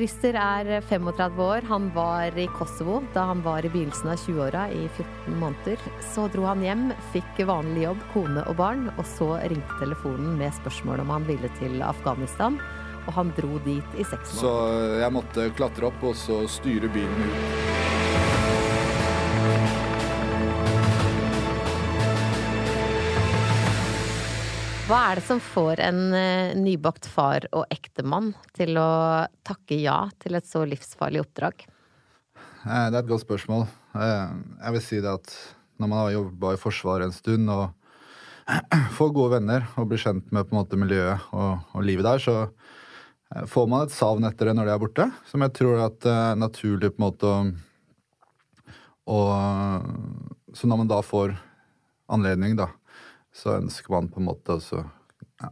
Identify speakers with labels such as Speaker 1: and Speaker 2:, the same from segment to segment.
Speaker 1: Christer er 35 år. Han var i Kosovo da han var i begynnelsen av 20-åra i 14 måneder. Så dro han hjem, fikk vanlig jobb, kone og barn, og så ringte telefonen med spørsmål om han ville til Afghanistan. Og han dro dit i seks måneder.
Speaker 2: Så jeg måtte klatre opp og så styre bilen ut.
Speaker 1: Hva er det som får en eh, nybakt far og ektemann til å takke ja til et så livsfarlig oppdrag?
Speaker 2: Eh, Det er et godt spørsmål. Eh, Jeg vil si det at når man har jobba i Forsvaret en stund og får gode venner og blir kjent med på en måte miljøet og, og livet der, så får man et savn etter det når de er borte, som jeg tror at det er naturlig på en måte å Så når man da får anledning, da, så ønsker man på en måte å ja,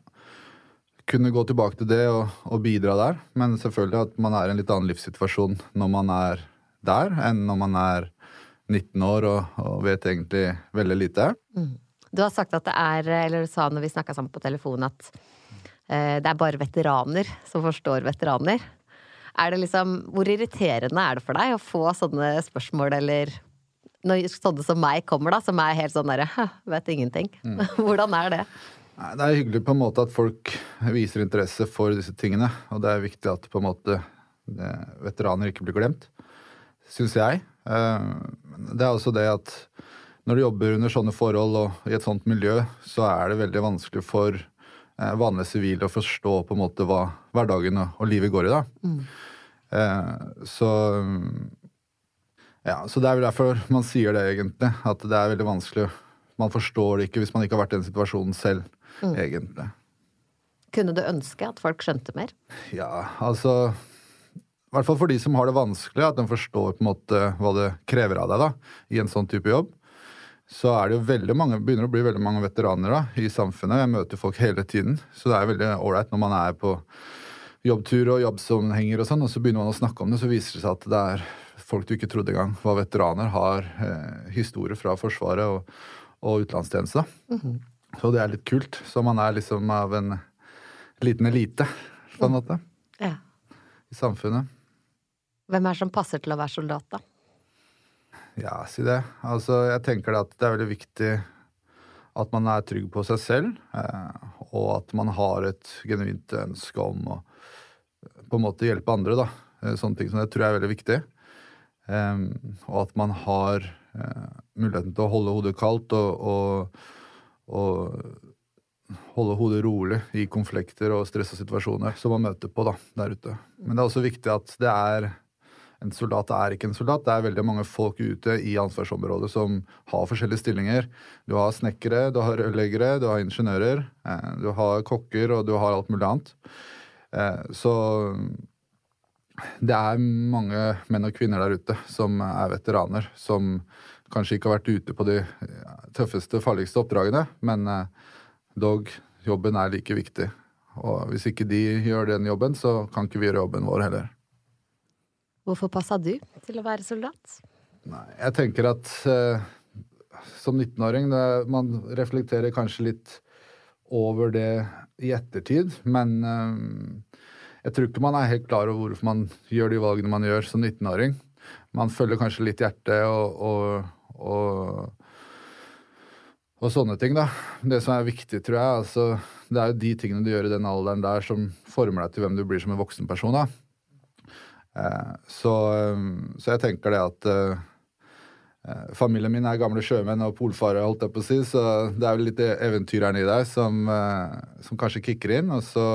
Speaker 2: kunne gå tilbake til det og, og bidra der. Men selvfølgelig at man er i en litt annen livssituasjon når man er der, enn når man er 19 år og, og vet egentlig veldig lite.
Speaker 1: Du har sagt at det er, eller du sa når vi snakka sammen på telefon, at eh, det er bare veteraner som forstår veteraner. Er det liksom, Hvor irriterende er det for deg å få sånne spørsmål, eller når sånne som meg kommer, da, som er helt sånn derre vet ingenting. Hvordan er det?
Speaker 2: Det er hyggelig på en måte at folk viser interesse for disse tingene. Og det er viktig at på en måte veteraner ikke blir glemt, syns jeg. Eh, Det er også det at når du jobber under sånne forhold og i et sånt miljø, så er det veldig vanskelig for eh, vanlige sivile å forstå på en måte hva hverdagen og, og livet går i. da. Mm. Så ja, så det er vel derfor man sier det, egentlig. At det er veldig vanskelig. Man forstår det ikke hvis man ikke har vært i den situasjonen selv, egentlig.
Speaker 1: Kunne du ønske at folk skjønte mer?
Speaker 2: Ja, altså I hvert fall for de som har det vanskelig, at de forstår på en måte hva det krever av deg da, i en sånn type jobb. Så er det jo veldig mange, begynner å bli veldig mange veteraner da, i samfunnet. Jeg møter folk hele tiden, så det er veldig ålreit når man er på jobbtur og jobbsammenhenger og sånn, og så begynner man å snakke om det, så viser det seg at det er folk du ikke trodde engang var veteraner, har eh, historie fra Forsvaret og, og utenlandstjeneste. Så det er litt kult. Så man er liksom av en liten elite, på en måte,
Speaker 1: Ja.
Speaker 2: i samfunnet.
Speaker 1: Hvem er det som passer til å være soldat, da?
Speaker 2: Ja, si det. Altså, jeg tenker at det er veldig viktig at man er trygg på seg selv, eh, og at man har et genuint ønske om å på en måte hjelpe andre, da. Eh, Sånne ting som det tror jeg er veldig viktig. Em, og at man har eh, muligheten til å holde hodet kaldt og, og, og holde hodet rolig i konflikter og stressa situasjoner som man møter på da, der ute. Men det er også viktig at det er en soldat er ikke en soldat. Det er veldig mange folk ute i ansvarsområdet som har forskjellige stillinger. Du har snekkere, du har rørleggere, du har ingeniører, eh, du har kokker, og du har alt mulig annet. Eh, Så det er mange menn og kvinner der ute som er veteraner, som kanskje ikke har vært ute på de tøffeste, farligste oppdragene, men eh, dog, jobben er like viktig. Og hvis ikke de gjør den jobben, så kan ikke vi gjøre jobben vår heller.
Speaker 1: Hvorfor passa du til å være soldat?
Speaker 2: Nei, jeg tenker at eh, som 19-åring Man reflekterer kanskje litt over det i ettertid, men eh, jeg tror ikke man er helt klar over hvorfor man gjør de valgene man gjør som 19-åring. Man følger kanskje litt hjertet og, og, og, og sånne ting, da. Det som er viktig, tror jeg, altså, det er jo de tingene du gjør i den alderen der som former deg til hvem du blir som en voksen person. da. Eh, så, eh, så jeg tenker det at eh, Familien min er gamle sjømenn og polfarere, holdt jeg på å si, så det er vel litt eventyreren i deg som, eh, som kanskje kicker inn. Og så,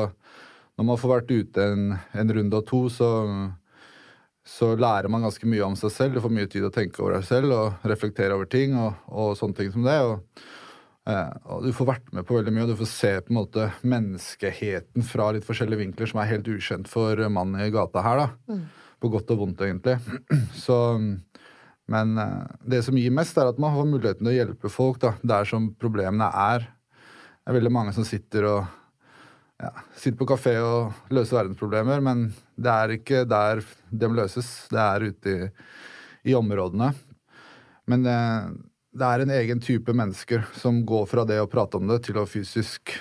Speaker 2: når man får vært ute en, en runde og to, så, så lærer man ganske mye om seg selv. Du får mye tid å tenke over deg selv og reflektere over ting og, og sånne ting som det. og Eh, og du får vært med på veldig mye, og du får se på en måte menneskeheten fra litt forskjellige vinkler som er helt ukjent for mannen i gata her. da. På godt og vondt, egentlig. Så, men eh, det som gir mest, er at man får muligheten til å hjelpe folk da, der som problemene er. Det er veldig mange som sitter og ja, sitter på kafé og løser verdensproblemer, men det er ikke der de løses. Det er ute i, i områdene. Men det, det er en egen type mennesker som går fra det å prate om det til å fysisk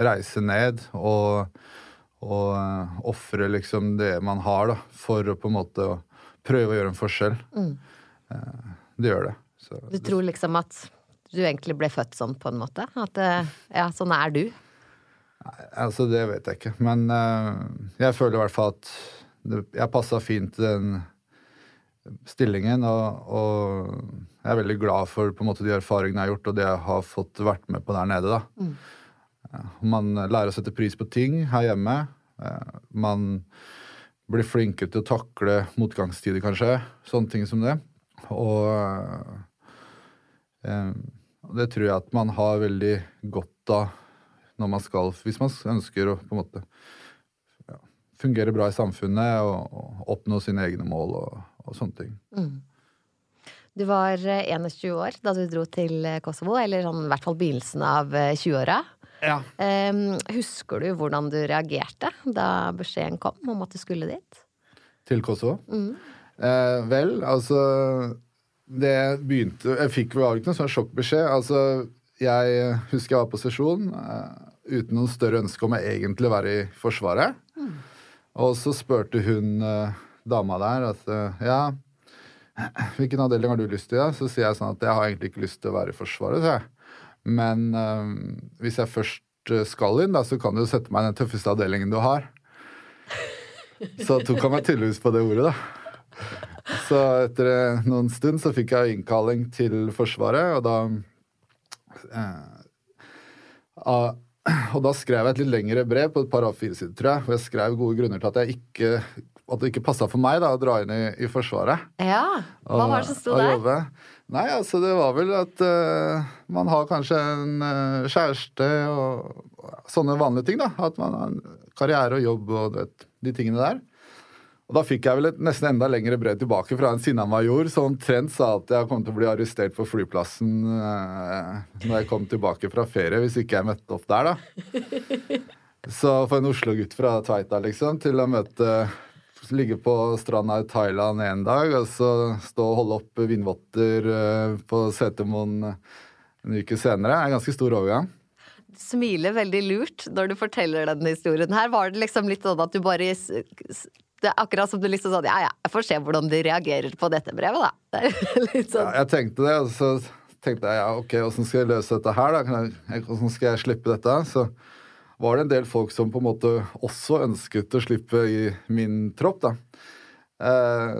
Speaker 2: reise ned og, og uh, ofre liksom det man har, da, for å på en måte prøve å gjøre en forskjell. Mm. Uh, det gjør det.
Speaker 1: Så, du tror liksom at du egentlig ble født sånn, på en måte? At ja, sånn er du?
Speaker 2: Nei, altså det vet jeg ikke. Men jeg føler i hvert fall at jeg passa fint i den stillingen. Og, og, jeg er veldig glad for på en måte, de erfaringene jeg har gjort, og det jeg har fått vært med på der nede. da. Mm. Man lærer å sette pris på ting her hjemme. Eh, man blir flinkere til å takle motgangstider, kanskje. Sånne ting som det. Og eh, det tror jeg at man har veldig godt av når man skal Hvis man ønsker å på en måte ja, fungere bra i samfunnet og, og oppnå sine egne mål og, og sånne ting. Mm.
Speaker 1: Du var 21 eh, år da du dro til Kosovo, eller sånn, i hvert fall begynnelsen av 20-åra. Ja. Um, husker du hvordan du reagerte da beskjeden kom om at du skulle dit?
Speaker 2: Til Kosovo? Mm. Eh, vel, altså Det begynte Jeg fikk vel ikke noen sånn sjokkbeskjed. Altså, jeg husker jeg var på sesjon uh, uten noen større ønske om å egentlig være i Forsvaret. Mm. Og så spurte hun uh, dama der at ja, hvilken avdeling har du lyst til? Da? Så sier jeg sånn at jeg har egentlig ikke lyst til å være i Forsvaret. sier jeg. Men hvis jeg først eh, skal inn, da, så kan du sette meg i den tøffeste avdelingen du har. Så tok han meg tydeligvis på det ordet, da. Så etter eh, noen stund så fikk jeg innkalling til Forsvaret, og da uh, og da skrev jeg et litt lengre brev på et par A4-sider, tror jeg, hvor jeg skrev gode grunner til at, jeg ikke, at det ikke passa for meg da, å dra inn i, i Forsvaret.
Speaker 1: Ja, Hva var det som sto der?
Speaker 2: Nei, altså det var vel at uh, man har kanskje en uh, kjæreste og sånne vanlige ting, da. At man har en karriere og jobb og vet, de tingene der. Og da fikk jeg vel et nesten enda lengre brev tilbake fra en sinna major som omtrent sa at jeg kom til å bli arrestert på flyplassen eh, når jeg kom tilbake fra ferie, hvis ikke jeg møtte opp der, da. Så for en Oslo-gutt fra Tveita, liksom, til å møte ligge på stranda i Thailand en dag, og så stå og holde opp vindvotter eh, på Setermoen en uke senere. er en ganske stor overgang.
Speaker 1: Du smiler veldig lurt når du forteller denne historien her. Var det liksom litt sånn at du bare det er akkurat som du liksom sånn Ja, ja, jeg får se hvordan de reagerer på dette brevet, da.
Speaker 2: Sånn. Ja, jeg tenkte det, og så tenkte jeg ja, ok, åssen skal jeg løse dette her, da? Åssen skal jeg slippe dette? Så var det en del folk som på en måte også ønsket å slippe i min tropp. da. Eh,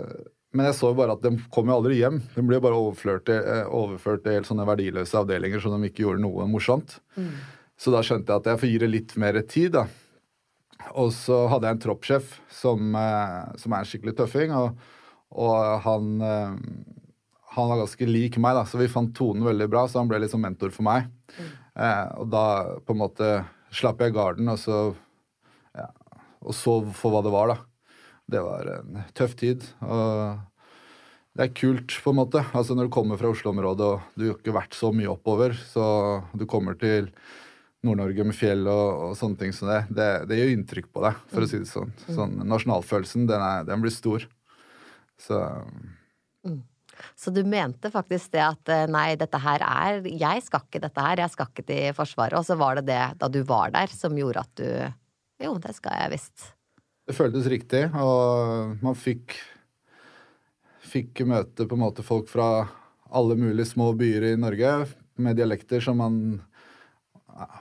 Speaker 2: men jeg så jo bare at de kom jo aldri hjem. De ble bare overført til, eh, overført til helt sånne verdiløse avdelinger som de ikke gjorde noe morsomt. Mm. Så da skjønte jeg at jeg får gi det litt mer tid. da. Og så hadde jeg en troppssjef som, eh, som, er en skikkelig tøffing, og, og han, eh, han var ganske lik meg, da, så vi fant tonen veldig bra, så han ble liksom mentor for meg. Mm. Eh, og da på en måte slapp jeg garden, og så ja, og så for hva det var, da. Det var en tøff tid. og det er kult, på en måte. Altså Når du kommer fra Oslo-området og du har ikke vært så mye oppover, så du kommer til Nord-Norge med fjell og, og, sånne ting som det, det, det gjør inntrykk på deg, for å si det sånn. sånn nasjonalfølelsen, den, er, den, blir stor. Så
Speaker 1: mm. Så du mente faktisk det at eh, nei, dette her er Jeg skal ikke dette her, jeg skal ikke til Forsvaret. Og så var det det da du var der som gjorde at du Jo, det skal jeg visst.
Speaker 2: Det føltes riktig, og man fikk fikk møte på en måte folk fra alle mulige små byer i Norge med dialekter som man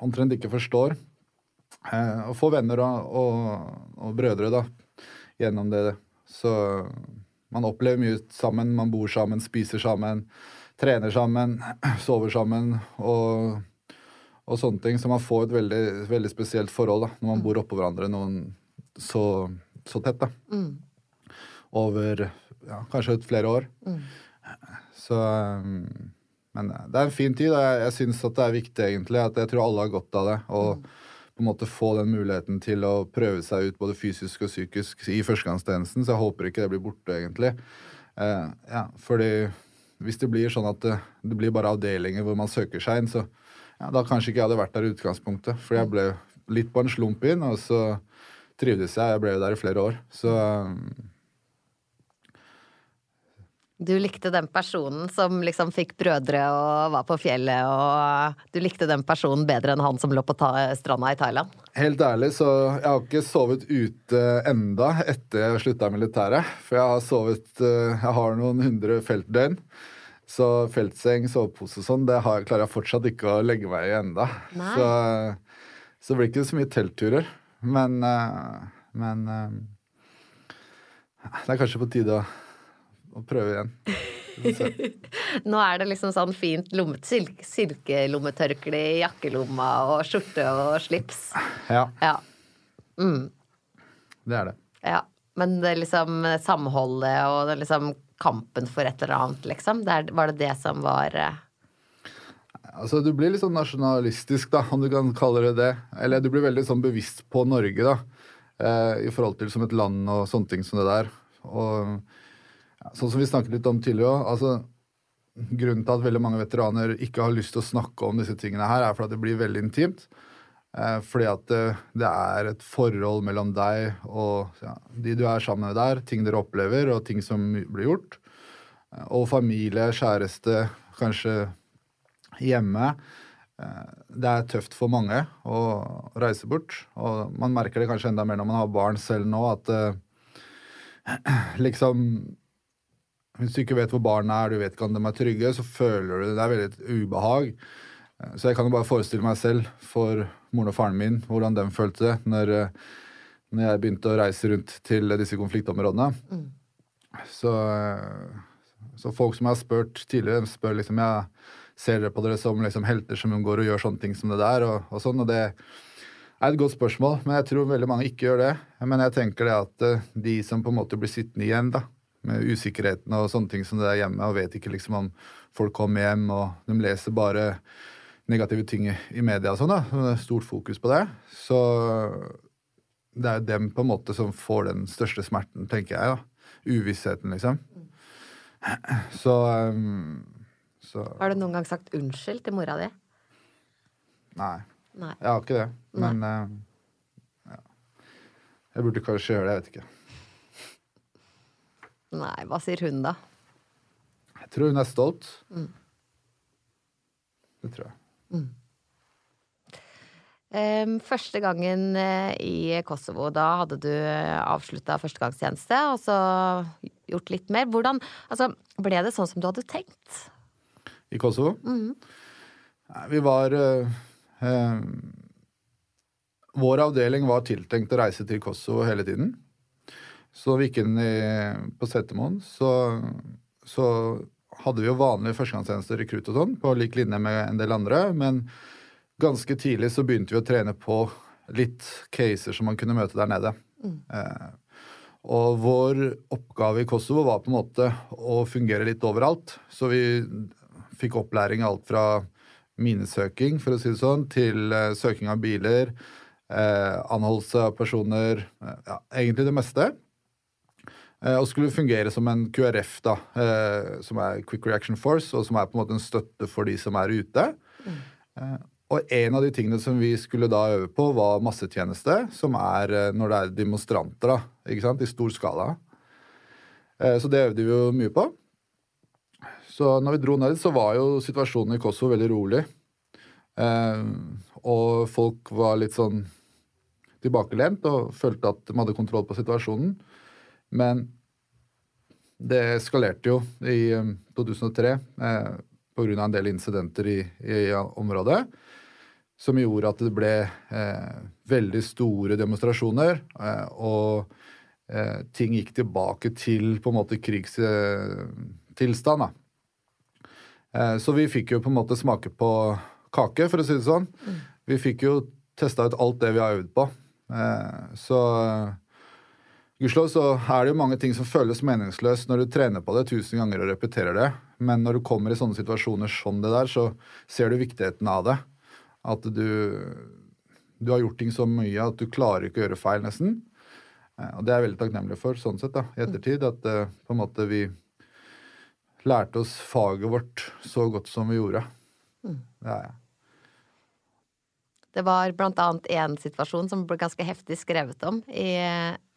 Speaker 2: omtrent ikke forstår. Eh, og få venner og, og, og brødre da, gjennom det. Så man opplever mye sammen. Man bor sammen, spiser sammen, trener sammen, sover sammen og, og sånne ting. Så man får et veldig, veldig spesielt forhold da, når man mm. bor oppå hverandre noen så, så tett. da. Mm. Over ja, kanskje flere år. Mm. Så um, Men det er en fin tid, og jeg, jeg syns at det er viktig, egentlig. At jeg tror alle har godt av det. og mm på en måte få den muligheten til å prøve seg ut både fysisk og psykisk i førstegangstjenesten. Så jeg håper ikke det blir borte, egentlig. Eh, ja, fordi hvis det blir sånn at det, det, blir bare avdelinger hvor man søker seg inn, så ja, da kanskje ikke jeg hadde vært der i utgangspunktet. For jeg ble litt på en slump inn, og så trivdes jeg. Jeg ble jo der i flere år. Så um,
Speaker 1: Du likte den personen som liksom fikk brødre og var på fjellet, og du likte den personen bedre enn han som lå på stranda i Thailand?
Speaker 2: Helt ærlig, så jeg har ikke sovet ute enda etter jeg slutta i militæret. For jeg har sovet eh, Jeg har noen hundre feltdøgn. Så feltseng, sovepose og sånn, det har, klarer jeg fortsatt ikke å legge meg i enda. Så, så blir det ikke så mye teltturer. Men, eh, men eh, det er kanskje på tide å og prøve igjen.
Speaker 1: Nå er det liksom sånn fint lommet, silkelommetørkle i jakkelomma og skjorte og slips.
Speaker 2: Ja.
Speaker 1: ja. Mm.
Speaker 2: Det er det.
Speaker 1: Ja. Men det liksom samholdet og det liksom kampen for et eller annet, liksom. Det er, var det det som var uh...
Speaker 2: Altså, Du blir litt sånn nasjonalistisk, da, om du kan kalle det det. Eller du blir veldig sånn bevisst på Norge, da. Eh, I forhold til som et land og sånne ting som det der. Og Sånn som vi snakket litt om tidligere. Altså, grunnen til at veldig mange veteraner ikke har lyst til å snakke om disse tingene her, er fordi det blir veldig intimt. Eh, fordi at det, det, er et forhold mellom deg og ja, de du er sammen med der, ting dere opplever, og ting som blir gjort. Eh, og familie, kjæreste, kanskje hjemme. Eh, det er tøft for mange å reise bort. Og man merker det kanskje enda mer når man har barn selv nå, at liksom hvis du ikke vet hvor barna er, du vet ikke om de er trygge, så føler du det. Det er veldig et ubehag. Eh, så jeg kan jo bare forestille meg selv, for moren og faren min, hvordan de følte det når, eh, når jeg begynte å reise rundt til disse konfliktområdene. Mm. Så, eh, så, folk som jeg har spurt tidligere, de spør liksom jeg ser dere på dere som liksom helter som går og gjør sånne ting som det der, og, og sånn. og det er et godt spørsmål, men jeg tror veldig mange ikke gjør det. Men jeg tenker det at de som på en måte blir sittende igjen, da, med usikkerheten og sånne ting som det er hjemme, og vet ikke liksom om folk kommer hjem, og de leser bare negative ting i media og sånn, da. Det er stort fokus på det. Så det er dem på en måte som får den største smerten, tenker jeg, da. Uvissheten, liksom. Så, um, så
Speaker 1: Har du noen gang sagt unnskyld til mora di?
Speaker 2: Nei. Nei. Jeg har ikke det. Men uh, ja. Jeg burde kanskje gjøre det, jeg vet ikke.
Speaker 1: Nei, hva sier hun da?
Speaker 2: Jeg tror hun er stolt. Mm. Det tror jeg. Mm.
Speaker 1: Um, første gangen uh, i Kosovo, da hadde du uh, avslutta førstegangstjeneste og så gjort litt mer. Hvordan altså, ble det sånn som du hadde tenkt?
Speaker 2: I Kosovo? Mm. Vi var uh, Vår avdeling var tiltenkt å reise til Kosovo hele tiden. Så vi gikk inn i, på Setermoen, så, så, hadde vi jo vanlige førstegangstjeneste, rekrutt og sånn, på lik linje med en del andre. Men ganske tidlig så begynte vi å trene på litt caser som man kunne møte der nede. Mm. Eh, og vår oppgave i Kosovo var på en måte å fungere litt overalt. Så vi fikk opplæring alt fra minesøking, for å si det sånn, til eh, søking av biler, eh, anholdelse av personer, eh, ja, egentlig det meste. Eh, og skulle fungere som en QRF, da, eh, som er Quick Reaction Force, og som er på en måte en støtte for de som er ute. Mm. Og en av de tingene som vi skulle da øve på, var massetjeneste, som er når det er demonstranter da, ikke sant, i stor skala. Så det øvde vi jo mye på. Så når vi dro ned så var jo situasjonen i Kosovo veldig rolig. Og folk var litt sånn tilbakelent og følte at de hadde kontroll på situasjonen. Men det eskalerte jo i 2003 um, eh, pga. en del incidenter i, i, området. Som gjorde at det ble eh, veldig store demonstrasjoner. Eh, og eh, ting gikk tilbake til på en måte krigstilstand. Eh, så vi fikk jo på en måte smake på kake, for å si det sånn. Mm. Vi fikk jo testa ut alt det vi har øvd på. Eh, så Gudskjelov så er det jo mange ting som føles meningsløst når du trener på det tusen ganger og repeterer det. Men når du kommer i sånne situasjoner som det der, så ser du viktigheten av det. At du, du har gjort ting så mye at du klarer ikke å gjøre feil, nesten. Eh, og det er jeg veldig takknemlig for, sånn sett, da, i ettertid. At uh, på en måte vi lærte oss faget vårt så godt som vi gjorde. Mm. Det er jeg.
Speaker 1: Det var blant annet én situasjon som ble ganske heftig skrevet om i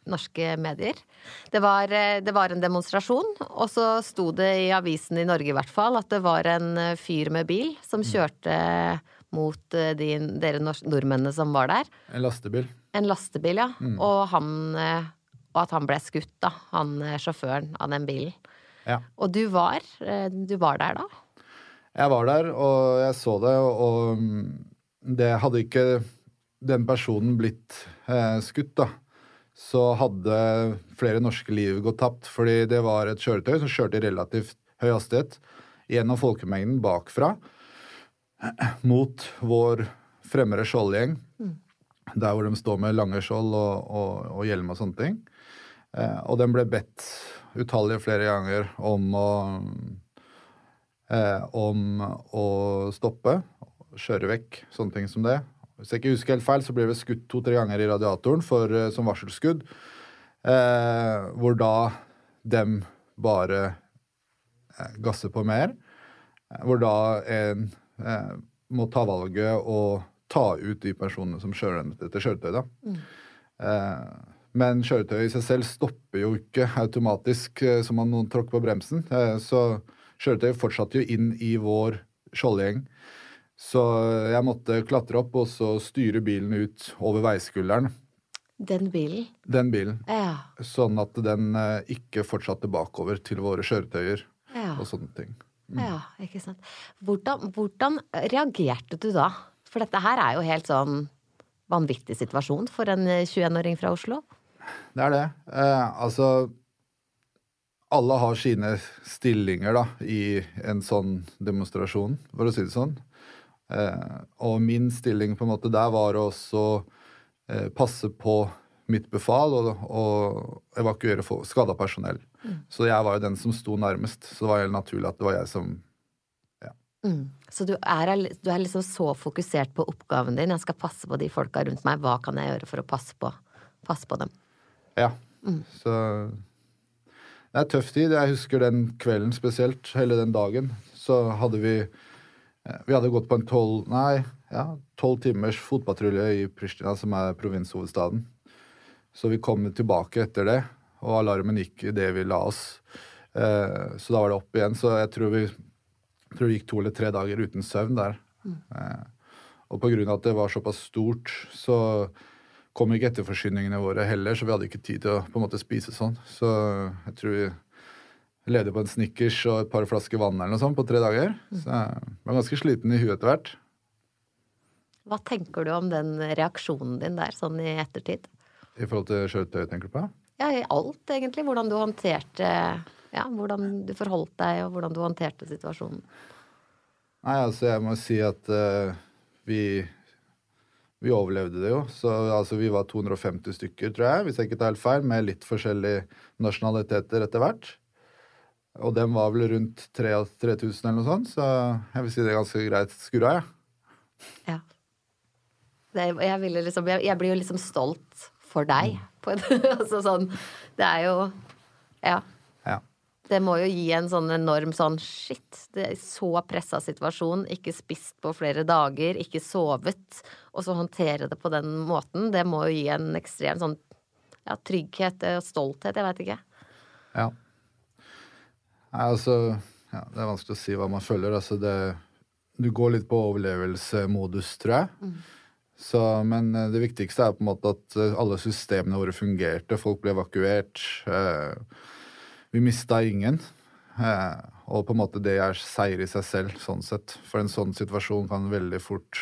Speaker 1: norske medier. Det var, eh, det var en demonstrasjon, og så sto det i avisen i Norge i hvert fall at det var en eh, fyr med bil som
Speaker 2: Mm.
Speaker 1: kjørte mot eh, de, dere nordmennene som var der.
Speaker 2: En lastebil.
Speaker 1: En lastebil, ja.
Speaker 2: Mm.
Speaker 1: Og, han, og at han ble skutt, da. Han sjåføren av den bilen.
Speaker 2: Ja.
Speaker 1: Og du var, du var der da?
Speaker 2: Jeg var der, og jeg så det, og mm, det hadde ikke den personen blitt eh, skutt, da, så hadde flere norske liv gått tapt. Fordi det var et kjøretøy som kjørte i relativt høy hastighet gjennom folkemengden bakfra mot vår fremmede skjoldgjeng. Der hvor de står med lange skjold og, og, og hjelm og sånne ting. Eh, og den ble bedt utallige flere ganger om å eh, om å stoppe, kjøre vekk, sånne ting som det. Hvis jeg ikke husker helt feil, så ble det skutt to-tre ganger i radiatoren for, eh, som varselskudd. Eh, hvor da dem bare eh, gasser på mer. Eh, hvor da en eh, må ta valget å ta ut de personene som kjører dette kjøretøyet. Mm. Eh, men kjøretøyet i seg selv stopper jo ikke automatisk eh, som om noen tråkker på bremsen. Så kjøretøyet fortsatte jo inn i vår skjoldgjeng. Så jeg måtte klatre opp og så styre bilen ut over veiskulderen.
Speaker 1: Den bilen?
Speaker 2: Den bilen.
Speaker 1: Ja.
Speaker 2: Sånn at den eh, ikke fortsatte bakover til våre kjøretøyer
Speaker 1: ja.
Speaker 2: og sånne ting.
Speaker 1: Ja, ikke sant. Hvordan, hvordan reagerte du da? For dette her er jo helt sånn vanvittig situasjon for en 21-åring fra Oslo.
Speaker 2: Det er det. Eh, altså Alle har sine stillinger da, i en sånn demonstrasjon, for å si det sånn. Eh, og min stilling på en måte der var å også eh, passe på mitt befal og, og evakuere skada personell. Så jeg var jo den som sto nærmest. Så det var helt naturlig at det var jeg som
Speaker 1: Mm. Så du er, du er liksom så fokusert på oppgaven din. Jeg skal passe på de folka rundt meg. Hva kan jeg gjøre for å passe på, passe på dem?
Speaker 2: Ja. Så det er tøff tid. Jeg husker den kvelden spesielt, hele den dagen. Så hadde vi Vi hadde gått på en tolv Nei, ja, tolv timers fotpatrulje i Pristina, som er provinshovedstaden. Så vi kom tilbake etter det, og alarmen gikk idet vi la oss. Eh, så da var det opp igjen. Så jeg tror vi tror det gikk to eller tre dager uten søvn der. Eh, og av at det var såpass stort, så kom ikke etterforsyningene våre heller, så vi hadde ikke tid til å på en måte spise sånn. Så jeg tror vi levde på en Snickers og et par flasker vann eller noe sånt på tre dager. Så jeg var ganske sliten i huet etter hvert.
Speaker 1: Hva tenker du om den reaksjonen din der, sånn i ettertid?
Speaker 2: I forhold til kjøretøyet, tenker du på?
Speaker 1: Ja, i alt, egentlig. Hvordan du håndterte Ja, hvordan du forholdt deg, og hvordan du håndterte situasjonen.
Speaker 2: Nei, altså jeg må si at uh, vi vi overlevde det jo. Så altså, vi var 250 stykker, tror jeg, hvis jeg ikke tar helt feil, med litt forskjellige nasjonaliteter etter hvert. Og den var vel rundt 3000 eller noe sånt, så jeg vil si det er ganske greit skurra, jeg.
Speaker 1: Ja. Det, jeg, ville liksom, jeg, jeg blir jo liksom stolt for deg. På en, altså sånn Det er jo Ja.
Speaker 2: Ja.
Speaker 1: Det må jo gi en sånn enorm sånn shit, det er så pressa situasjon, ikke spist på flere dager, ikke sovet, og så håndtere det på den måten, det må jo gi en ekstrem sånn ja, trygghet og stolthet, jeg veit ikke.
Speaker 2: ja. Nei, altså ja, Det er vanskelig å si hva man føler. Altså, det Du går litt på overlevelsesmodus, tror jeg. Så, men eh, det viktigste er på en måte at eh, alle systemene våre fungerte. Folk ble evakuert. Eh, vi mista ingen. Eh, og på en måte det er seier i seg selv, sånn sett. For en sånn situasjon kan veldig fort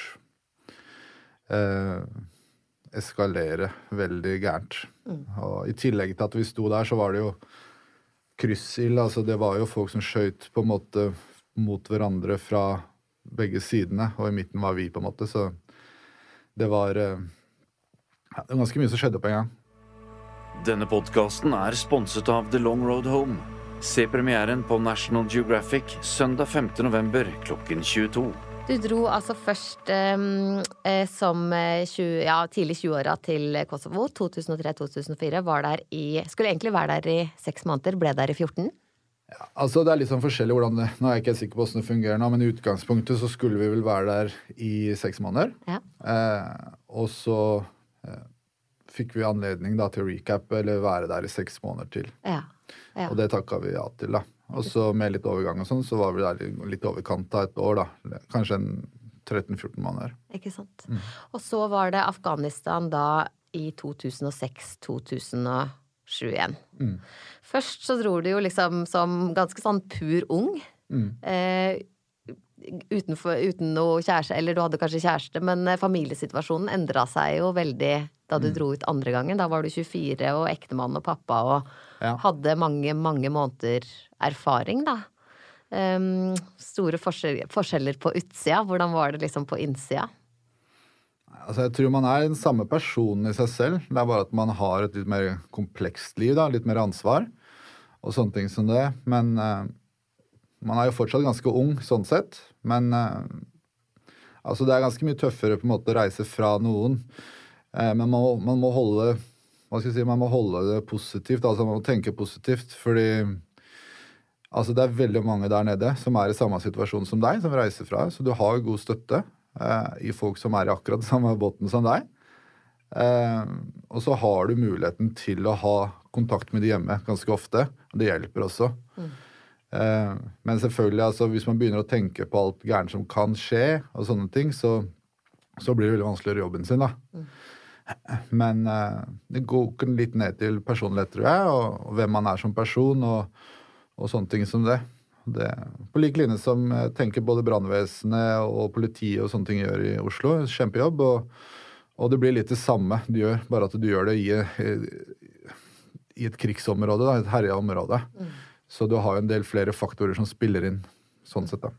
Speaker 2: eh, eskalere veldig gærent. Og i tillegg til at vi sto der, så var det jo kryssild. Altså det var jo folk som skøyt på en måte mot hverandre fra begge sidene, og i midten var vi, på en måte. Så det var eh, ja, Det var ganske mye som skjedde på en gang.
Speaker 3: Denne podkasten er sponset av The Long Road Home. Se premieren på National Geographic søndag 5. november klokken 22.
Speaker 1: Du dro altså først eh, som eh, 20, ja, tidlig 20-åra til Kosovo. 2003-2004. Var der i Skulle egentlig være der i seks måneder, ble der i 14.
Speaker 2: Altså Det er litt sånn forskjellig hvordan det Nå er jeg ikke sikker på hvordan det fungerer nå, men i utgangspunktet så skulle vi vel være der i seks måneder.
Speaker 1: Ja.
Speaker 2: Eh, og så eh, fikk vi anledning da, til å recappe eller være der i seks måneder til.
Speaker 1: Ja. ja.
Speaker 2: Og det takka vi ja til, da. Og så med litt overgang og sånn, så var vi der litt overkant av et år, da. Kanskje en 13-14 måneder.
Speaker 1: Ikke sant. Og så var det Afghanistan da i 2006-2021. Først så dro du jo liksom som ganske sånn pur ung. Eh, utenfor, uten noe kjæreste, eller du hadde kanskje kjæreste, men eh, familiesituasjonen endra seg jo veldig da du dro ut andre gangen. Da var du 24 og ektemann og pappa og
Speaker 2: Ja.
Speaker 1: hadde mange, mange måneder erfaring, da. Um, store forskjell, forskjeller på utsida. Hvordan var det liksom på innsida?
Speaker 2: Altså, jeg tror man er den samme personen i seg selv. Det er bare at man har et litt mer komplekst liv, da. Litt mer ansvar og sånne ting som det. Men uh, man er jo fortsatt ganske ung sånn sett. Men uh, altså, det er ganske mye tøffere på en måte å reise fra noen. Uh, men man må, man må holde hva skal jeg si, man må holde det positivt. altså Man må tenke positivt. Fordi altså, det er veldig mange der nede som er i samme situasjon som deg, som reiser fra. Så du har god støtte eh, i folk som er i akkurat samme båten som deg. Eh, og så har du muligheten til å ha kontakt med de hjemme ganske ofte. og Det hjelper også. Eh, men selvfølgelig, altså, hvis man begynner å tenke på alt gærent som kan skje, og sånne ting, så, så blir det veldig vanskelig å gjøre jobben sin. da. Men eh, det går litt ned til personlighet, tror jeg, og, og hvem man er som person, og, og sånne ting som det. det på lik linje som jeg tenker både brannvesenet og politiet og sånne ting gjør i Oslo. Kjempejobb. Og, og det blir litt det samme du gjør, bare at du gjør det i, i, et krigsområde, da, et herja område. Så du har jo en del flere faktorer som spiller inn sånn sett, da.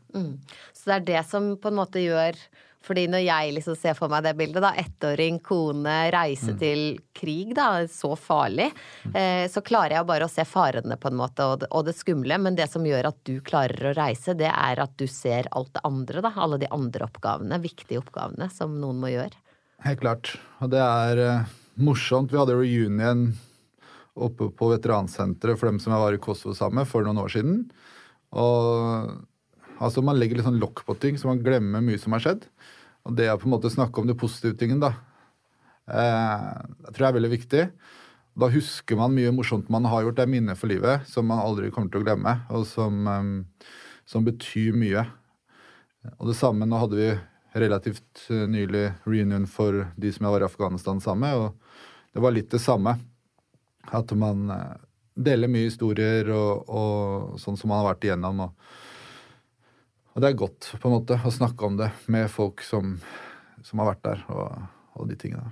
Speaker 1: Så det er det som på en måte gjør fordi når jeg liksom ser for meg det bildet, da, ettåring, kone, reise til krig, da, så farlig, eh, så klarer jeg bare å se farene på en måte, og det, og det skumle. Men det som gjør at du klarer å reise, det er at du ser alt det andre, da. Alle de andre oppgavene, viktige oppgavene, som noen må gjøre.
Speaker 2: Helt klart. Og det er eh, morsomt. Vi hadde reunion oppe på veteransenteret for dem som jeg var i Kosovo sammen med for noen år siden. Og altså man legger litt sånn lokk på ting, så man glemmer mye som har skjedd. Og det å på en måte snakke om de positive tingene, da, eh, det tror jeg er veldig viktig. Da husker man mye morsomt man har gjort. Det er minner for livet som man aldri kommer til å glemme, og som, eh, som betyr mye. Og det samme, nå hadde vi relativt eh, nylig reunion for de som jeg var i Afghanistan sammen med, og det var litt det samme. At man deler mye historier og, og sånn som man har vært igjennom. Og, og det er godt på en måte å snakke om det med folk som, som har vært der, og, og de tingene.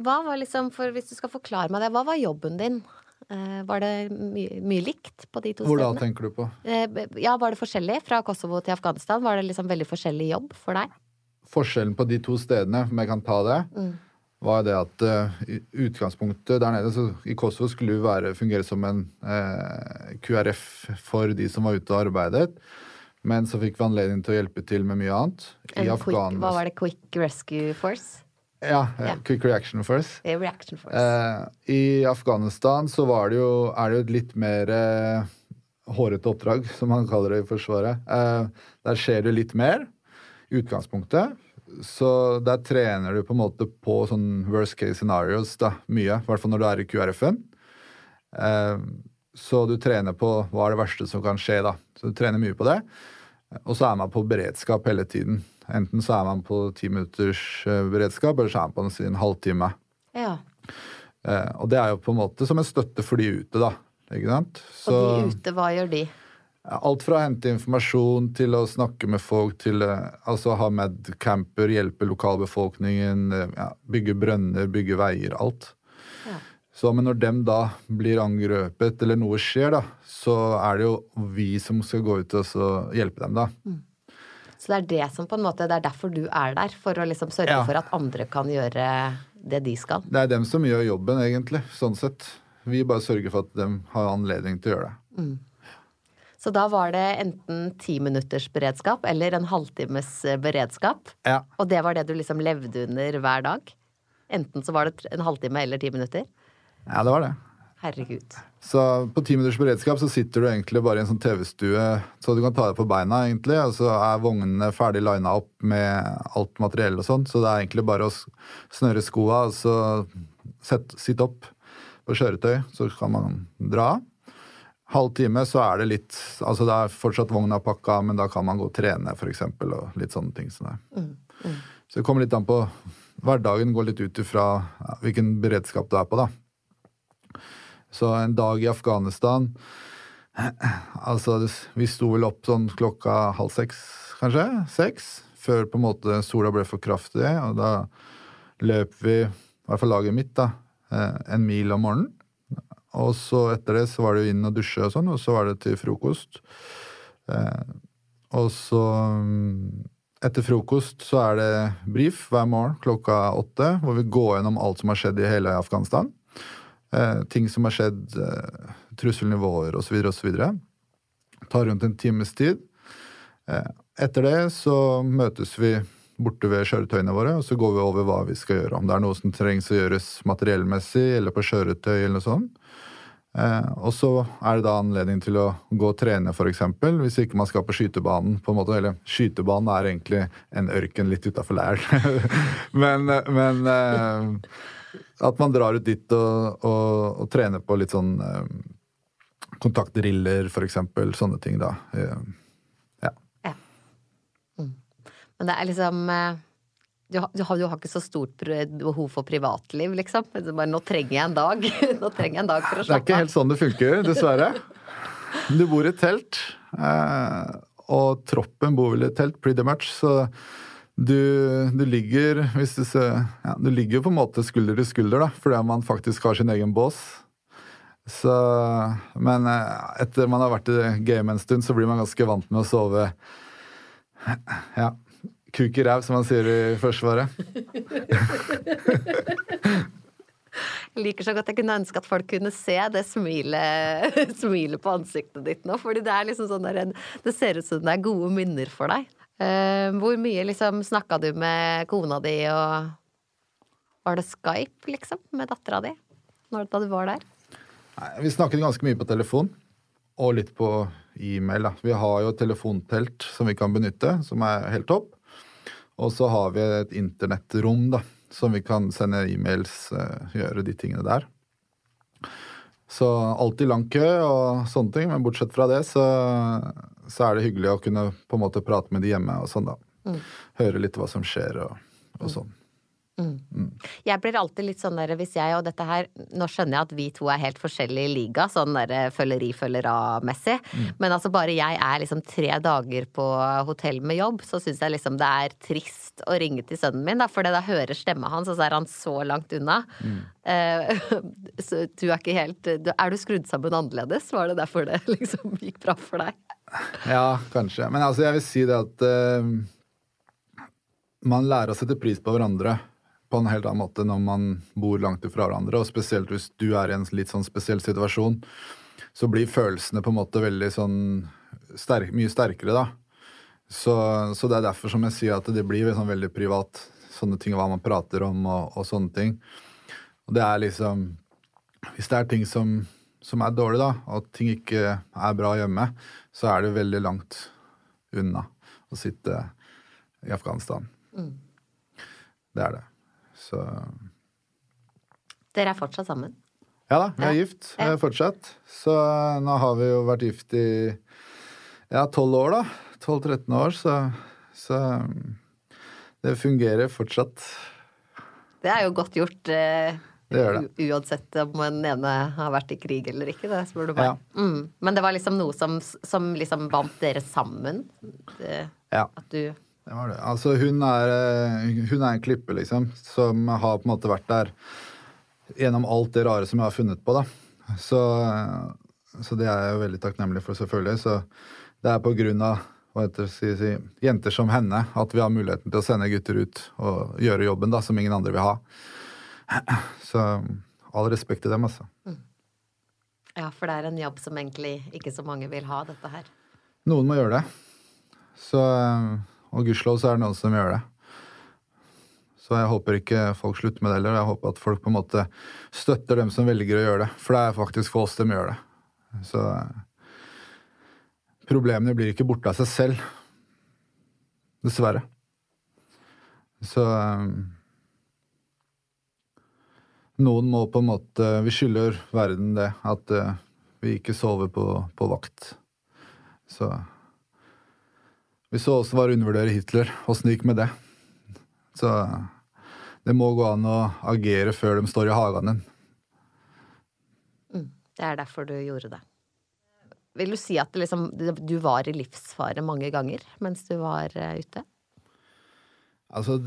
Speaker 1: Hva var liksom, for Hvis du skal forklare meg det, hva var jobben din? Eh, var det mye, mye likt på de to
Speaker 2: Hvor da tenker du på?
Speaker 1: Eh, ja, Var det forskjellig fra Kosovo til Afghanistan? Var det liksom veldig forskjellig jobb for deg?
Speaker 2: Forskjellen på de to stedene, om jeg kan ta det, var det at uh, utgangspunktet der nede, så i Kosovo skulle være, fungere som en uh, QRF for de som var ute og arbeidet. Men så fikk vi anledning til å hjelpe til med mye annet. I
Speaker 1: En quick,
Speaker 2: Afghanistan.
Speaker 1: hva var det? Quick Rescue Force?
Speaker 2: Ja, eh,
Speaker 1: Ja.
Speaker 2: Quick Reaction Force.
Speaker 1: Eh, Reaction Force.
Speaker 2: Eh, I Afghanistan så var det jo, er det jo et litt mer eh, hårete oppdrag, som man kaller det i Forsvaret. Eh, der skjer det litt mer i utgangspunktet. Så der trener du på en måte på sånn worst case scenarios da, mye. I hvert fall når du er i QRF-en. Eh, så du trener på hva er det verste som kan skje, da. Så du trener mye på det. Og så er man på beredskap hele tiden. Enten så er man på ti minutters eh, beredskap, eller så er man på en, en halvtime.
Speaker 1: ja.
Speaker 2: Eh, og det er jo på en måte som en støtte for de ute, da. Ikke sant? Så
Speaker 1: Og de ute, hva gjør de?
Speaker 2: alt fra å hente informasjon til å snakke med folk, til eh, altså ha medcamper, hjelpe lokalbefolkningen, eh, ja, bygge brønner, bygge veier, alt. Så, men når dem da blir angrepet, eller noe skjer, da, så er det jo vi som skal gå ut og så hjelpe dem, da.
Speaker 1: Så det er det som på en måte, det er derfor du er der, for å liksom sørge
Speaker 2: Ja.
Speaker 1: for at andre kan gjøre det de skal.
Speaker 2: Det er dem som gjør jobben, egentlig, sånn sett. Vi bare sørger for at de har anledning til å gjøre det.
Speaker 1: Så da var det enten ti minutters beredskap eller en halvtimes beredskap.
Speaker 2: Ja.
Speaker 1: Og det var det du liksom levde under hver dag? Enten så var det en halvtime eller ti minutter.
Speaker 2: Ja, det var det.
Speaker 1: Herregud.
Speaker 2: Så på ti minutters beredskap så sitter du egentlig bare i en sånn TV-stue så du kan ta deg på beina, egentlig. Og så er vognene ferdig lina opp med alt materiell og sånn. Så det er egentlig bare å snøre skoa og så sitte opp på kjøretøy, så kan man dra. Halv time så er det litt Altså det er fortsatt vogna pakka, men da kan man gå og trene, eksempel, og litt sånne ting som det. Mm, mm. Så det kommer litt an på Hverdagen går litt ut ifra hvilken beredskap du er på, da. Så en dag i Afghanistan Altså, vi sto vel opp sånn klokka halv seks, kanskje? Seks? Før på en måte sola ble for kraftig, og da løp vi, i hvert fall laget mitt, da, eh, en mil om morgenen. Og så etter det så var det jo inn og dusje og sånn, og så var det til frokost. Eh, og så mm, Etter frokost så er det brief hver morgen klokka åtte, hvor vi går gjennom alt som har skjedd i hele Afghanistan. Eh, ting som har skjedd, eh, trusselnivåer osv. osv. Tar rundt en times tid. Eh, etter det så møtes vi borte ved kjøretøyene våre, og så går vi over hva vi skal gjøre. Om det er noe som trengs å gjøres materiellmessig eller på kjøretøy eller noe sånt. Eh, og så er det da anledning til å gå og trene, f.eks. Hvis ikke man skal på skytebanen. på en måte, Eller skytebanen er egentlig en ørken litt utafor leiren. men, men eh, at man drar ut dit og, og, og trener på litt sånn eh, kontaktdriller, for eksempel. Sånne ting, da. Eh, ja. ja.
Speaker 1: Mm. Men det er liksom eh, du, du, har, du, har, ikke så stort behov for privatliv, liksom? Bare, nå trenger jeg en dag. nå trenger jeg en dag for å slappe
Speaker 2: av. Det er ikke helt sånn det funker, dessverre. Du bor i telt, eh, og troppen bor vel i telt, pretty much. så du, du, ligger du, ja, du ligger på en måte skulder til skulder, da, fordi man faktisk har sin egen bås. Så, men eh, etter man har vært i gamet en stund, så blir man ganske vant med å sove ja, kuk i ræv, som man sier i Forsvaret.
Speaker 1: Jeg liker så godt jeg kunne ønske at folk kunne se det smilet, smilet på ansiktet ditt nå. fordi det er liksom sånn der, det ser ut som det er gode minner for deg. Uh, hvor mye liksom snakka du med kona di, og var det Skype, liksom, med dattera di da du var der?
Speaker 2: Nei, vi snakket ganske mye på telefon, og litt på e-mail. Da. Vi har jo et telefontelt som vi kan benytte, som er helt topp. Og så har vi et internettrom da, som vi kan sende e-mails, uh, gjøre de tingene der. Så alltid lang kø og sånne ting, men bortsett fra det så så er det hyggelig å kunne på en måte prate med de hjemme og sånn, da. Mm. Høre litt hva som skjer og, og mm. sånn.
Speaker 1: Mm. Jeg blir alltid litt sånn der hvis jeg og dette her Nå skjønner jeg at vi to er helt forskjellige i liga, sånn der eh, følgeri følger av-messig. Mm. Men altså bare jeg er liksom tre dager på hotell med jobb, så syns jeg liksom det er trist å ringe til sønnen min, da. For da hører stemma hans, og så er han så langt unna. Mm. Uh, så du er ikke helt Er du skrudd sammen annerledes? Var det derfor det liksom gikk bra for deg?
Speaker 2: Ja, kanskje. Men altså, jeg vil si det at uh, man lærer å sette pris på hverandre på en helt annen måte når man bor langt fra hverandre, og spesielt hvis du er i en litt sånn spesiell situasjon, så blir følelsene på en måte veldig sånn sterk, mye sterkere, da. Så, så, det er derfor som jeg sier at det blir sånn veldig privat, sånne ting, hva man prater om og, og sånne ting. Og det er liksom Hvis det er ting som som er dårlig, da, og at ting ikke er bra hjemme, så er det veldig langt unna å sitte i Afghanistan. Mm. Det er det. Så
Speaker 1: Dere er fortsatt sammen?
Speaker 2: Ja da, vi er ja. gift. Er fortsatt. Så nå har vi jo vært gift i ja, tolv år, da. 12-13 år, så, så det fungerer fortsatt.
Speaker 1: Det er jo godt gjort. Eh
Speaker 2: det gjør det.
Speaker 1: Uansett om den ene har vært i krig eller ikke, det spør du meg. Ja. Mm. Men det var liksom noe som, som liksom bandt dere sammen? Det,
Speaker 2: ja. At du det var det. Altså, hun er, eh, hun er en klippe, liksom, som har på en måte vært der gjennom alt det rare som jeg har funnet på, da. Så, så det er jeg jo veldig takknemlig for, selvfølgelig. Så det er på grunn av heter, si, si, jenter som henne at vi har muligheten til å sende gutter ut og gjøre jobben da, som ingen andre vil ha. Så all respekt til dem, altså. Mm.
Speaker 1: Ja, for det er en jobb som egentlig ikke så mange vil ha, dette her.
Speaker 2: Noen må gjøre det. Så, og gudskjelov så er det noen som gjør det. Så jeg håper ikke folk slutter med det heller. Jeg håper at folk på en måte støtter dem som velger å gjøre det. For det er faktisk for oss de gjør det. Så problemene blir ikke borte av seg selv. Dessverre. Så noen må på en måte Vi skylder verden det. At uh, vi ikke sover på, på vakt. Så Vi så også var å undervurdere Hitler. Åssen det gikk med det. Så det må gå an å agere før de står i hagen din.
Speaker 1: Mm, det er derfor du gjorde det. Vil du si at liksom, du var i livsfare mange ganger mens du var uh, ute?
Speaker 2: Altså,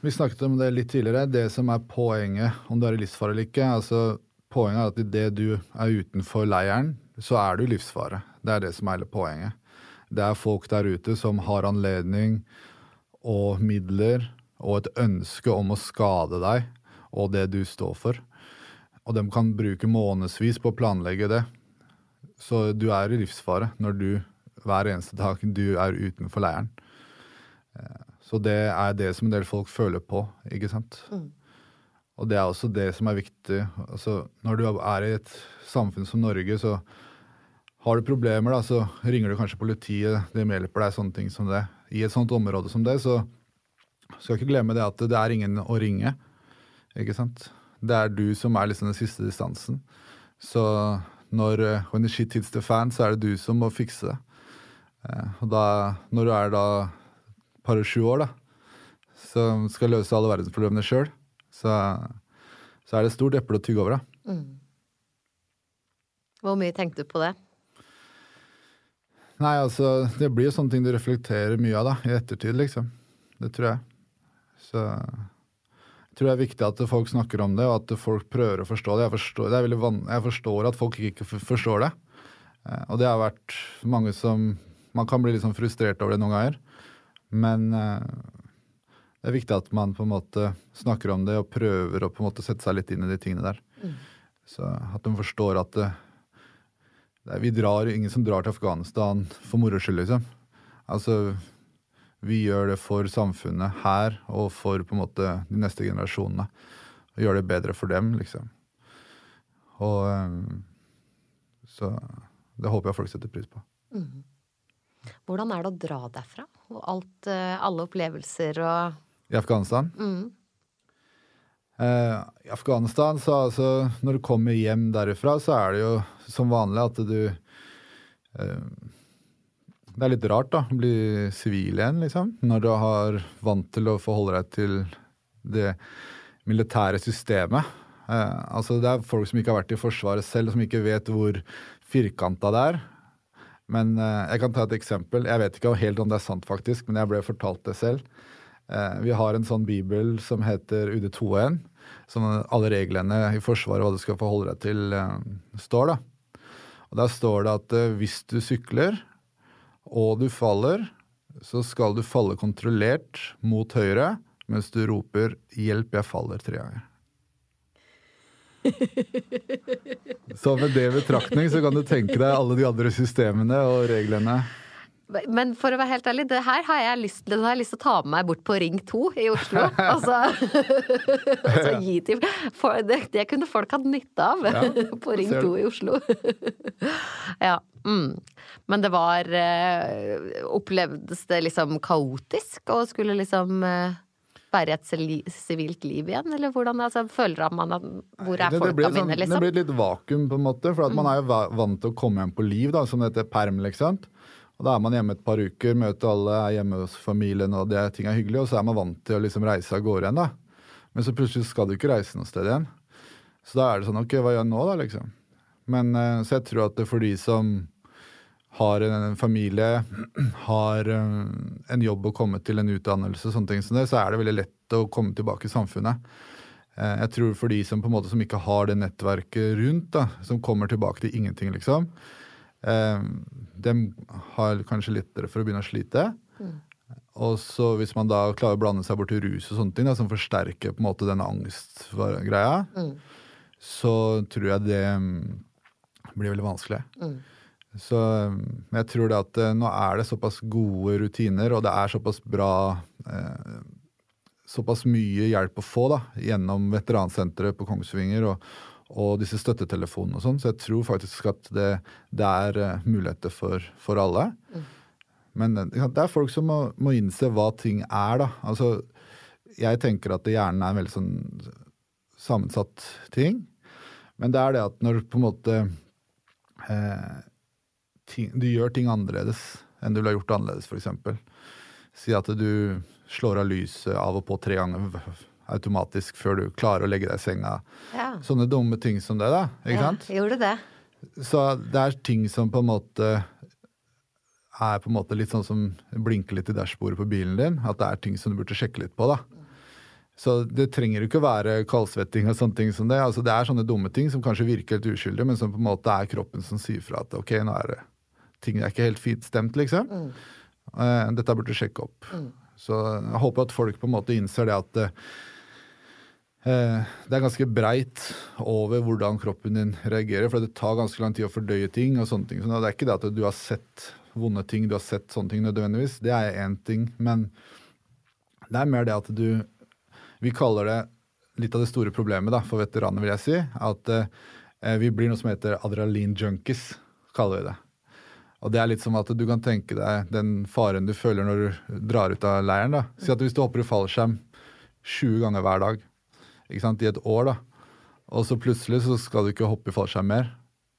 Speaker 2: vi snakket om det litt tidligere. Det som er poenget, om du er i livsfare eller ikke altså, Poenget er at idet du er utenfor leiren, så er du i livsfare. Det er det som er hele poenget. Det er folk der ute som har anledning og midler og et ønske om å skade deg og det du står for. Og de kan bruke månedsvis på å planlegge det. Så du er i livsfare når du hver eneste dag du er utenfor leiren. Eh, så det er det som en del folk føler på, ikke sant. Mm. Og det er også det som er viktig. Altså, når du er i et samfunn som Norge, så har du problemer, da, så ringer du kanskje politiet, de hjelper deg, sånne ting som det. I et sånt område som det, så skal ikke glemme det at det er ingen å ringe. Ikke sant? Det er du som er liksom den siste distansen. Så når when the shit hits the fan, så er det du som må fikse det. Eh, og da, når du er da par og sju år, da, som skal løse alle verdensproblemene sjøl, så, så, er det et stort eple å tygge over, da. Mm.
Speaker 1: Hvor mye tenkte du på det?
Speaker 2: Nei, altså, det blir jo sånne ting du reflekterer mye av da, i ettertid, liksom. Det tror jeg. Så jeg tror det er viktig at folk snakker om det, og at folk prøver å forstå det. Jeg forstår, det jeg forstår at folk ikke forstår det. Eh, og det har vært mange som Man kan bli litt sånn frustrert over det noen ganger. Men eh, det er viktig at man på en måte snakker om det og prøver å på en måte sette seg litt inn i de tingene der. Mm. Så at de forstår at det, det er, vi drar, ingen som drar til Afghanistan for moro skyld, liksom. Altså, vi gjør det for samfunnet her og for på en måte de neste generasjonene. Og gjør det bedre for dem, liksom. Og eh, så det håper jeg folk setter pris på. Mm.
Speaker 1: Hvordan er det å dra derfra? Og alt, eh, alle opplevelser og
Speaker 2: I Afghanistan? Mm. Eh, I Afghanistan, så altså Når du kommer hjem derifra, så er det jo som vanlig at du eh, Det er litt rart, da, å bli sivil igjen, liksom. Når du har vant til å forholde deg til det militære systemet. Eh, altså Det er folk som ikke har vært i Forsvaret selv, som ikke vet hvor firkanta det er. Men uh, jeg kan ta et eksempel. Jeg vet ikke helt om det er sant, faktisk, men jeg ble fortalt det selv. Uh, vi har en sånn bibel som heter UD2-en, som alle reglene i Forsvaret hva du skal forholde deg til, uh, står. da. Og Der står det at hvis du sykler og du faller, så skal du falle kontrollert mot høyre mens du roper 'hjelp, jeg faller' tre ganger. Så med det i betraktning så kan du tenke deg alle de andre systemene og reglene.
Speaker 1: Men for å være helt ærlig, det her har jeg lyst, det har jeg lyst til å ta med meg bort på Ring 2 i Oslo. altså, altså gi til for det, det, kunne folk hatt nytte av ja, på Ring 2 i Oslo. ja. Mm. Men det var eh, Opplevdes det liksom kaotisk å skulle liksom eh, være et sivilt liv igjen? Eller hvordan altså, føler man at Hvor er folka
Speaker 2: det
Speaker 1: sånn, liksom?
Speaker 2: Det blir litt vakuum, på en måte. For mm. man er jo vant til å komme hjem på liv, da, som dette perm, liksom. Og Da er man hjemme et par uker, møter alle, er hjemme hos familien, og det ting er hyggelig. Og så er man vant til å liksom reise av gårde igjen, da. Men så plutselig skal du ikke reise noe sted igjen. Så da er det sånn OK, hva gjør jeg nå, da, liksom? Men eh, så jeg tror at det er for de som har en familie, har eh, en jobb å komme til, en utdannelse, sånne ting som det, så er det veldig lett å komme tilbake i samfunnet. Eh, jeg tror for de som på en måte som ikke har det nettverket rundt, da, som kommer tilbake til ingenting, liksom, eh, de har kanskje lettere for å begynne å slite. Mm. Og så hvis man da klarer å blande seg bort til rus og sånne ting, da, som forsterker på en måte denne angstgreia, mm. så tror jeg det mm, blir veldig vanskelig. Mm. Så jeg tror det at eh, nå er det såpass gode rutiner, og det er såpass bra eh, såpass mye hjelp å få da, gjennom veteransenteret på Kongsvinger og, og disse støttetelefonene og sånn, så jeg tror faktisk at det, det er uh, muligheter for, for alle. Mm. Men uh, det er folk som må, må, innse hva ting er, da. Altså, jeg tenker at hjernen er en veldig sånn sammensatt ting. Men det er det at når på en måte eh, ting, du gjør ting annerledes enn du ville gjort annerledes, f.eks. Si at du slår av lyset av og på tre ganger automatisk før du klarer å legge deg i senga. Ja. Sånne dumme ting som det, da. Ikke ja, sant?
Speaker 1: Gjorde det.
Speaker 2: Så det er ting som på en måte er på en måte litt sånn som blinker litt i dashbordet på bilen din. At det er ting som du burde sjekke litt på, da. Så det trenger jo ikke være kaldsvetting og sånne ting som det. Altså det er sånne dumme ting som kanskje virker helt uskyldige, men som på en måte er kroppen som sier fra at ok, nå er det ting er ikke helt fint stemt, liksom. Mm. Uh, dette burde du sjekke opp. Mm. Så jeg håper at folk på en måte innser det at uh, det er ganske breit over hvordan kroppen din reagerer, for det tar ganske lang tid å fordøye ting. og sånne ting. Så det er ikke det at du har sett vonde ting, du har sett sånne ting nødvendigvis. Det er én ting. Men det er mer det at du Vi kaller det litt av det store problemet da, for veteraner, vil jeg si. At uh, vi blir noe som heter adrenalin junkies, kaller vi det. Og det er litt som at du kan tenke deg den faren du føler når du drar ut av leiren. da. Si at hvis du hopper i fallskjerm 20 ganger hver dag ikke sant, i et år, da, og så plutselig så skal du ikke hoppe i fallskjerm mer.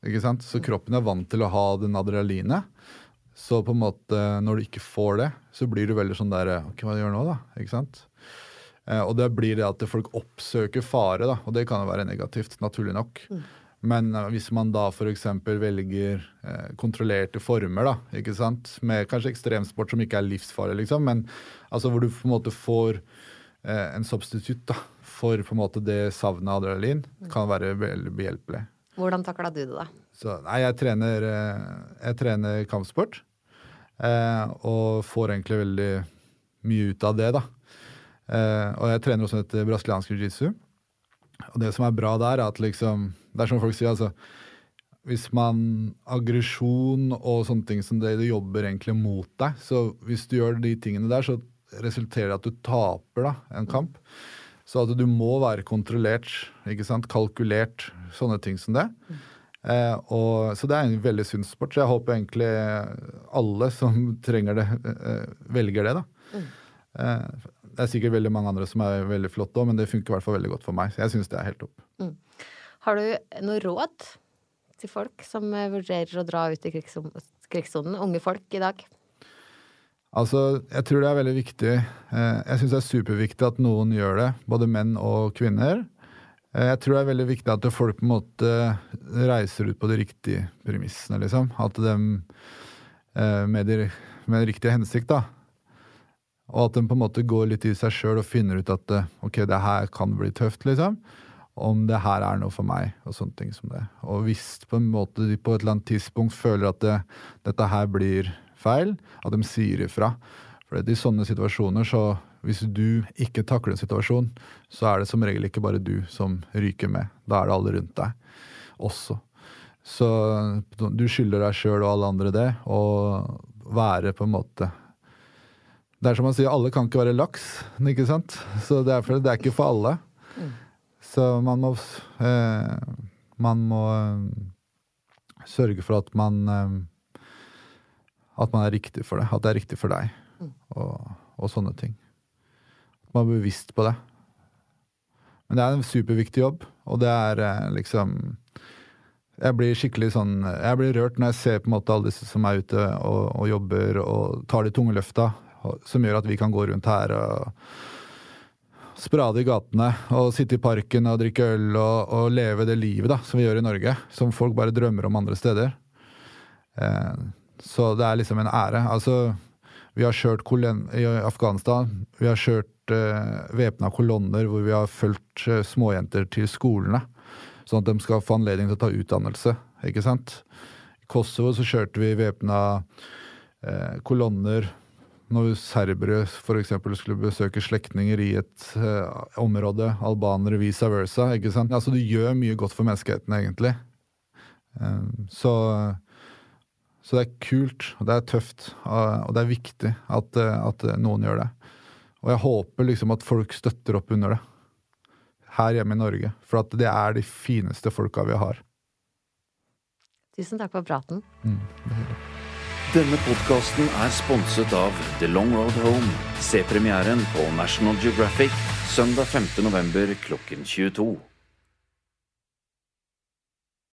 Speaker 2: ikke sant? Så kroppen er vant til å ha den adrenalinet. Så på en måte, når du ikke får det, så blir du veldig sånn der Ok, hva gjør nå, da? Ikke sant? Eh, og det blir det at folk oppsøker fare, da, og det kan jo være negativt, naturlig nok. Mm. Men eh, hvis man da f.eks. velger eh, kontrollerte former, da, ikke sant? med kanskje ekstremsport som ikke er livsfarlig, liksom, men altså hvor du på en måte får en substitutt da, for på en måte det savnet av adrenalin, kan være veldig behjelpelig.
Speaker 1: Hvordan takla du det, da?
Speaker 2: Så, nei, jeg trener, eh, jeg trener kampsport. Eh, og får egentlig veldig mye ut av det, da. Eh, og jeg trener også et brasiliansk jiu-jitsu. Og det som er bra der, er at liksom Det er som folk sier, altså Hvis man Aggresjon og sånne ting som det, det jobber egentlig mot deg. Så hvis du gjør de tingene der, så resulterer det at du taper da, en kamp. Så at du må være kontrollert, ikke sant? kalkulert, sånne ting som det. Eh, og, så det er en veldig sunn sport. Så jeg håper egentlig alle som trenger det, eh, velger det. da. Mm. Eh, det er sikkert veldig mange andre som er veldig flotte òg, men det funker i hvert fall veldig godt for meg. Så jeg syns det er helt topp. Mm.
Speaker 1: Har du noe råd til folk som eh, vurderer å dra ut i krigssonen? Unge folk i dag?
Speaker 2: Altså, jeg tror det er veldig viktig. Eh, jeg syns det er superviktig at noen gjør det, både menn og kvinner. Eh, jeg tror det er veldig viktig at folk på en måte reiser ut på de riktige premissene, liksom. At de med, de, med den riktige hensikt, da. Og at de på en måte går litt i seg sjøl og finner ut at eh, ok, det her kan bli tøft, liksom. Om det her er noe for meg, og sånne ting som det. Og hvis på en måte de på et eller annet tidspunkt føler at det, dette her blir feil, at de sier ifra. For i sånne situasjoner, så hvis du ikke takler en situasjon, så er det som regel ikke bare du som ryker med. Da er det alle rundt deg også. Så du skylder deg sjøl og alle andre det, å være på en måte det er som man sier, alle kan ikke være laks, ikke sant? Så derfor, det er ikke for alle. Mm. Så man må eh, Man må eh, sørge for at man eh, At man er riktig for det. At det er riktig for deg. Mm. Og, og, sånne ting. At man er bevisst på det. Men det er en superviktig jobb, og det er eh, liksom jeg blir skikkelig sånn Jeg blir rørt når jeg ser på en måte alle disse som er ute og, og jobber og tar de tunge løfta som gjør at vi kan gå rundt her og sprade i gatene og sitte i parken og drikke øl og, og, leve det livet da, som vi gjør i Norge. Som folk bare drømmer om andre steder. Eh, så det er liksom en ære. Altså, vi har kjørt i Afghanistan. Vi har kjørt uh, væpna kolonner hvor vi har fulgt uh, småjenter til skolene. Sånn at de skal få anledning til å ta utdannelse. ikke sant? I Kosovo så kjørte vi væpna uh, kolonner når serbere f.eks. skulle besøke slektninger i et uh, område, albanere vice versa. ikke sant? Altså, Du gjør mye godt for menneskeheten, egentlig. Um, så, så, det er kult, og det er tøft, og, det er viktig at, at, noen gjør det. Og jeg håper liksom at folk støtter opp under det her hjemme i Norge. For at det er de fineste folka vi har.
Speaker 1: Tusen takk for praten.
Speaker 3: Denne podkasten er sponset av The Long Road Home. Se premieren på National Geographic søndag 5. november klokken 22.